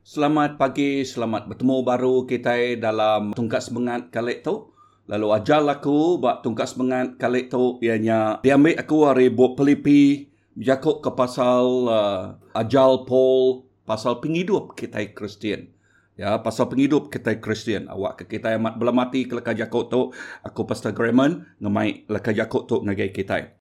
Selamat pagi, selamat bertemu baru kita dalam tungkat semangat kali tu. Lalu ajal aku buat tungkat semangat kali tu ianya diambil aku hari buat pelipi jakuk ke pasal uh, ajal Paul pasal penghidup kita Kristian. Ya, pasal penghidup kita Kristian. Awak ke kita yang belum mati ke lekah jakuk tu, aku Pastor Grayman ngemai lekah jakuk tu ngagai kita.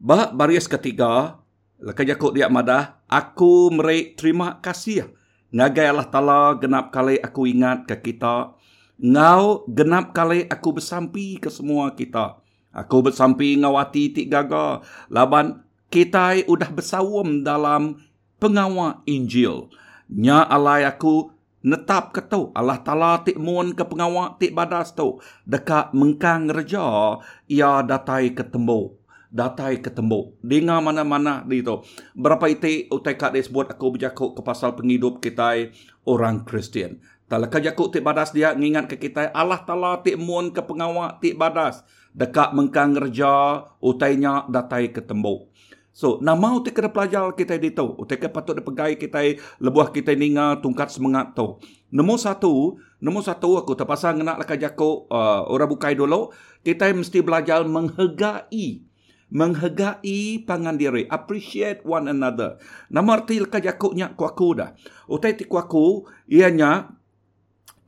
Ba baris ketiga, lekah jakuk dia madah, aku merek terima kasih Ngagai Allah Ta'ala genap kali aku ingat ke kita. Ngau genap kali aku bersampi ke semua kita. Aku bersampi ngawati tik gaga. Laban kita udah bersawam dalam pengawal Injil. Nya alai aku netap ke tu. Allah Ta'ala tik muan ke pengawal tik badas tu. Dekat mengkang reja, ia datai ke tembok datai ketemu. Dengar mana-mana di itu. Berapa itu utai kat sebut aku berjakuk ke pasal penghidup kita orang Kristian. Tak lekah jakuk tik badas dia ngingat ke kita Allah Ta'ala tik muan ke pengawak tik badas. Dekat mengkang kerja utainya datai ketemu. So, nama utai kena pelajar kita di tu. Utai ke patut dipegai kita lebuah kita ninga tungkat semangat tu. Nombor satu, nombor satu aku terpasang nak lekah jakuk uh, orang bukai dulu. Kita mesti belajar menghargai menghargai pangan diri. Appreciate one another. Nama arti lekah jakuknya kuaku dah. Utai ti kuaku ianya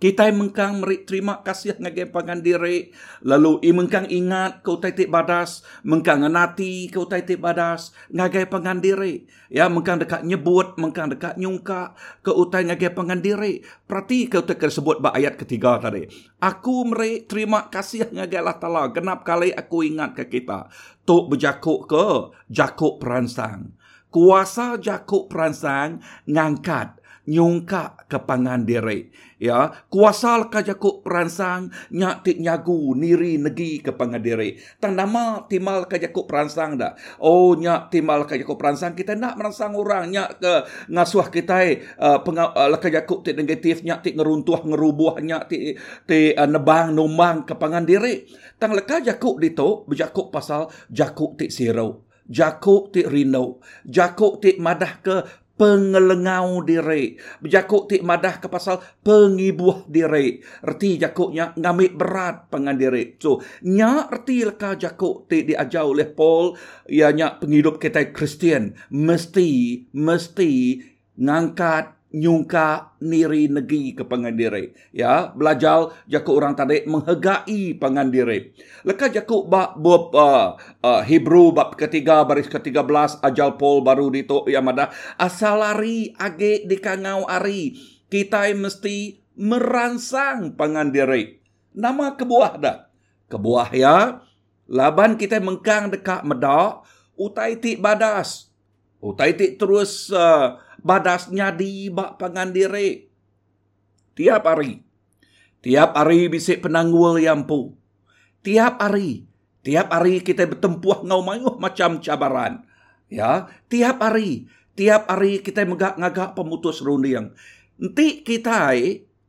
kita mengkang meri terima kasih ngage pangan diri. Lalu i mengkang ingat kau tai tik badas. Mengkang nati kau tai tik badas. Ngage pangan diri. Ya mengkang dekat nyebut mengkang dekat nyungka kau utai ngage pangan diri. Perhati kau tai sebut ba ayat ketiga tadi. Aku meri terima kasih ngage Allah Taala genap kali aku ingat ke kita. Tok berjakuk ke? Jakuk peransang. Kuasa jakuk peransang ngangkat nyungka ke pangan diri. Ya, kuasa ka jakuk peransang nyak tik nyagu niri negi ke pangan diri. Tang nama timal ka jakuk peransang dah. Oh nyak timal ka jakuk peransang kita nak meransang orang nyak ke ngasuh kita uh, penga, uh, ka jakuk tik negatif nyak tik ngeruntuh ngerubuh nyak tik tik uh, nebang numbang ke pangan diri. Tang leka jakuk dito berjakuk pasal jakuk tik sirau. Jakuk tik rino. Jakuk tik madah ke pengelengau diri. Berjakuk tik madah ke pasal pengibuh diri. Erti jakuknya ngambil berat pengan diri. So, nya erti leka jakuk tik diajar oleh Paul. Ianya penghidup kita Kristian. Mesti, mesti ngangkat nyungka niri negi ke pengandiri ya belajar jaku orang tadi menghargai pengandiri leka jaku bab bab uh, uh, Hebrew bab ketiga baris ketiga belas ajal Paul baru di to yang ada asal lari age di kangau ari kita mesti merangsang pengandiri nama kebuah dah? Kebuah ya. Laban kita mengkang dekat medak utai tik badas utai tik terus uh, badasnya di bak pangan diri. Tiap hari. Tiap hari bisik penanggul pu. Tiap hari. Tiap hari kita bertempuh ngau mayuh macam cabaran. Ya, tiap hari. Tiap hari kita megak-ngagak pemutus rundiang. Nanti kita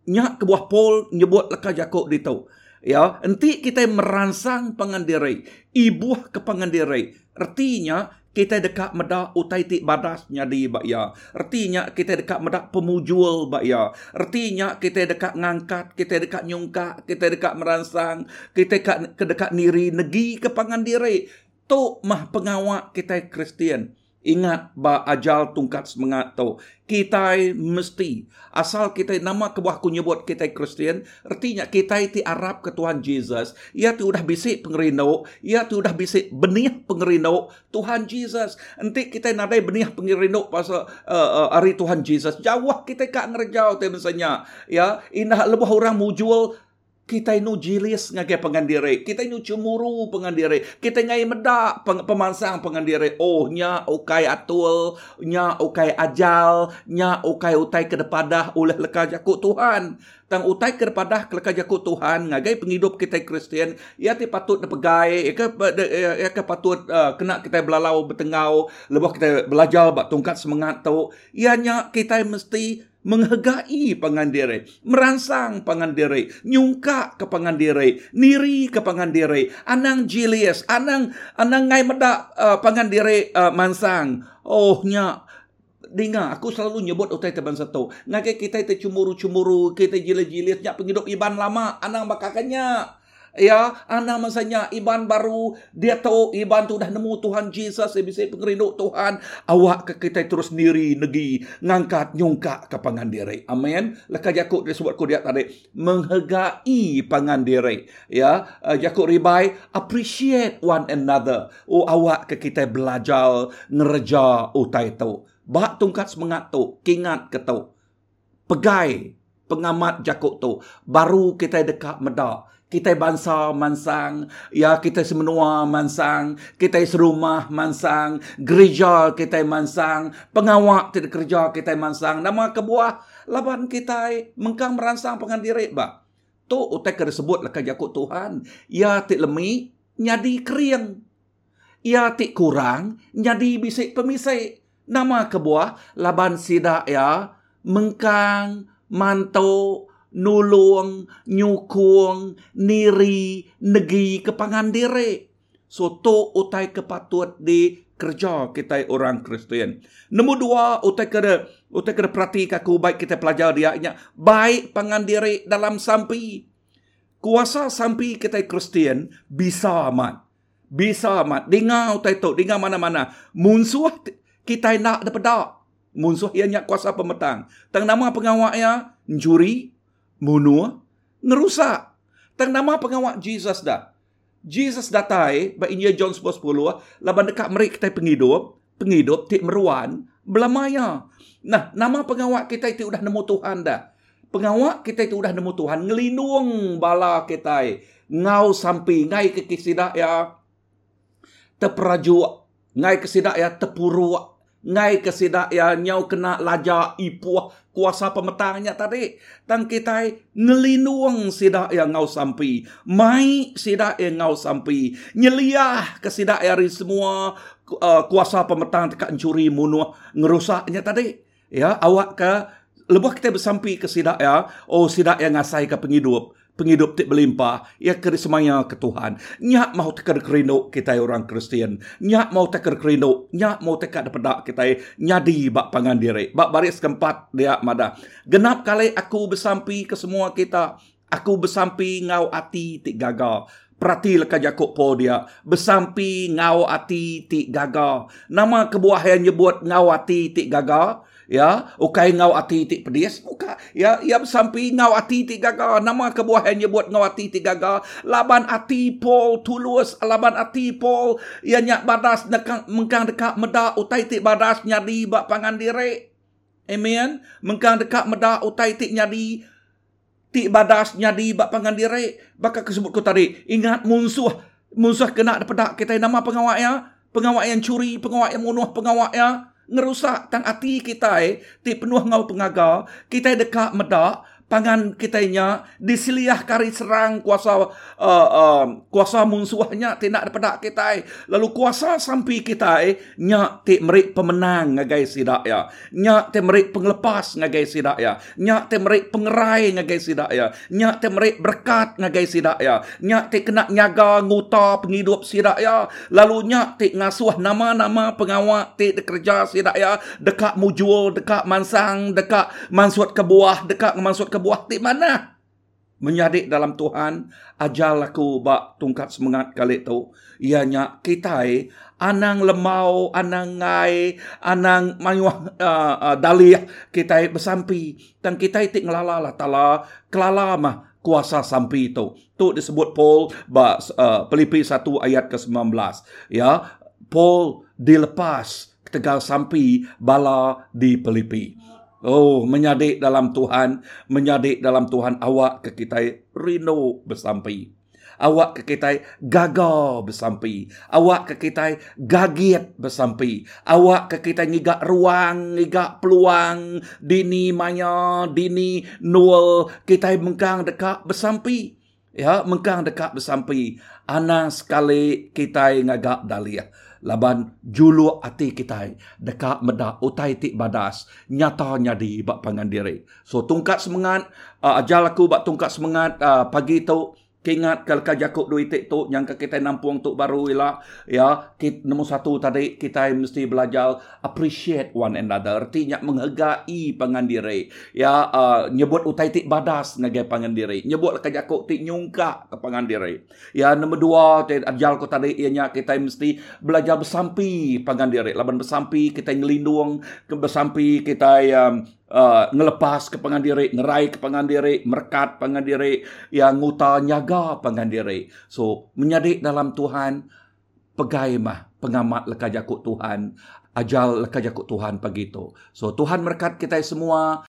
nyak ke buah pol nyebut leka jakuk di tu. Ya, nanti kita merangsang pengandiri. Ibuh ke pengandiri. Artinya, kita dekat medak utai tik badas nyadi bak ya. Artinya kita dekat medak pemujul bak ya. Artinya kita dekat ngangkat, kita dekat nyungka, kita dekat merangsang, kita dekat dekat niri negi kepangan diri. Tu mah pengawak kita Kristian. Ingat ba ajal tungkat semangat tu. Kita mesti asal kita nama kebuah ku nyebut kita Kristian, artinya kita itu Arab ke Tuhan Jesus. Ia tu udah bisik pengerino, ia tu udah bisik benih pengerino Tuhan Jesus. Nanti kita nadai benih pengerino pasal uh, uh, hari Tuhan Jesus. Jauh kita kak ngerjau tu misalnya. Ya, indah lebih orang mujul kita inu jilis ngagai pengandiri. Kita inu cemuru pengandiri. Kita ngai medak peng, pemansang pengandiri. Oh, nya ukai atul, nya ukai ajal, nya ukai utai kedepadah oleh leka jakut Tuhan. Tang utai kedepadah leka jakut Tuhan ngagai penghidup kita Kristian, ia ti patut dipegai, ia ke ia ke patut uh, kena kita belalau bertengau, lebih kita belajar bak tungkat semangat tu. Ianya kita mesti menghargai pengandiri, merangsang pengandiri, nyungka ke pengandiri, niri ke pengandiri, anang jilias, anang anang ngai medak uh, pengandiri uh, mansang. Oh nya dengar, aku selalu nyebut utai teban satu. Ngakai kita itu cumuru-cumuru, kita jila-jila, sejak penghidup iban lama, anang bakakannya. Ya, anak masanya Iban baru dia tahu Iban tu dah nemu Tuhan Jesus dia bisa pengerindu Tuhan. Awak ke kita terus sendiri negi ngangkat nyungka ke pangan diri. Amin. Laka Jakub dia sebut dia tadi menghargai pangan diri. Ya, uh, Jakub ribai appreciate one another. Oh awak ke kita belajar ngerja utai tu. Bak tungkat semangat tu, kingat ke tu. Pegai pengamat Jakub tu. Baru kita dekat medak kita bangsa mansang, ya kita semenua mansang, kita serumah mansang, gereja kita mansang, pengawak tidak kerja kita mansang, nama kebuah laban kita mengkang meransang pengandiri ba. Tu utek sebut lah jakut Tuhan, ya tik lemi nyadi kering. Ya tik kurang nyadi bisik pemisik. Nama kebuah laban sidak ya. Mengkang mantuk nulung, nyukung, niri, negi kepangan diri. So, to utai kepatut di kerja kita orang Kristian. Nombor dua, utai kena, utai kena perhati kaku baik kita pelajar dia. Baik pangan diri dalam sampi. Kuasa sampi kita Kristian bisa amat. Bisa amat. Dengar utai tu, dengar mana-mana. Munsuh kita nak tak. Munsuh yang kuasa pemetang. Tang nama pengawaknya, juri, munua, ngerusak. Tang nama pengawak Jesus dah. Jesus datai, ba inya John 10, laban dekat mereka kita penghidup, penghidup, tik meruan, belamaya. Nah, nama pengawak kita itu udah nemu Tuhan dah. Pengawak kita itu udah nemu Tuhan, ngelindung bala kita. Ngau sampai, ngai ke kisidak ya, terperaju, ngai ke sidak ya, terpuru, ngai ke sidak ya, nyau kena laja ipuah, kuasa pemetangnya tadi. Dan kita ngelindung sidak yang ngau sampai. Mai sidak yang ngau sampai. Nyeliah ke sidak yang semua uh, kuasa pemetang tekan curi munuh ngerusaknya tadi. Ya, awak ke lebih kita bersampi ke sidak ya. Oh, sidak yang ngasai ke penghidup penghidup tik berlimpah, ia keri semaya ke Tuhan. Nyak mau tekar kerindu kita orang Kristian. Nyak mau tekar kerindu, nyak mau tekar dapat kita nyadi bak pangan diri. Bak baris keempat dia mada. Genap kali aku bersampi ke semua kita. Aku bersampi ngau ati tik gagal. Perhati leka Jakob po dia. Bersampi ngau ati tik gagal. Nama kebuah yang nyebut ngau ati tik gagal ya ukai ngau ati ti pedis uka ya ya sampai ngau ati ti gaga. Nama kebuahannya buat ngau ati ti gaga. Laban ati pol tulus laban ati pol. Ya nyak badas nekang mengkang dekat meda utai ti badas nyadi bak pangan diri amen? Mengkang dekat meda utai ti nyadi. Ti badas nyadi bak pangan diri bakal kesebut ku tadi. Ingat musuh musuh kena dapat kita nama pengawak ya. Pengawak yang curi pengawak yang munuh pengawak ya ngerusak tang hati kita eh ti penuh ngau pengaga kita dekat medak pangan kitanya disiliah kari serang kuasa uh, uh, kuasa musuhnya tidak dapat kita lalu kuasa sampai kita nya ti merik pemenang ngagai sidak ya. Nya ti merik penglepas ngagai sidak ya. Nya ti merik pengerai ngagai sidak ya. Nya ti merik berkat ngagai sidak ya. Nya ti kena nyaga nguta penghidup sidak ya. Lalu nya ti ngasuh nama-nama pengawak ti kerja sidak ya. Dekat mujul dekat mansang dekat mansut ke buah dekat mansut ke buah di mana? Menyadik dalam Tuhan, ajal aku bak tungkat semangat kali tu. Ianya kita anang lemau, anang ngai, anang mayuah uh, uh, dalih kita bersampi. Dan kita tik ngelala lah tala, kelala mah kuasa sampi itu. Tu disebut Paul ba uh, Filipi 1 ayat ke-19. Ya, Paul dilepas tegal sampi bala di Filipi. Oh, menyadik dalam Tuhan, menyadik dalam Tuhan awak ke kita rino bersampai. Awak ke kita gagal bersampai. Awak ke kita gagiat bersampai. Awak ke kita ngigak ruang, ngigak peluang, dini maya, dini nol, kita mengkang dekat bersampai. Ya, mengkang dekat bersampai. Ana sekali kita ngagak daliah laban julu ati kita dekat meda utai tik badas. Nyata nyadi bak pangan diri so tungkat semangat uh, ajal aku bak tungkat semangat uh, pagi tu Kingat kalau kajakuk duit tu yang kita nampuang tu baru ialah ya kita, nombor satu tadi kita mesti belajar appreciate one another. Artinya menghargai pengandiri. Ya uh, nyebut utai tik badas ngagai pengandiri. Nyebut kajakuk tik nyungka ke pengandiri. Ya nombor dua ajal ko tadi ianya kita mesti belajar bersampi pengandiri. Laban bersampi kita ngelindung bersampi kita um, uh, ngelepas ke pengandiri, ngerai ke pengandiri, merkat pengandiri, yang nguta nyaga pengandiri. So, menyadik dalam Tuhan, pegai mah pengamat leka jakut Tuhan, ajal leka jakut Tuhan begitu. So, Tuhan merkat kita semua,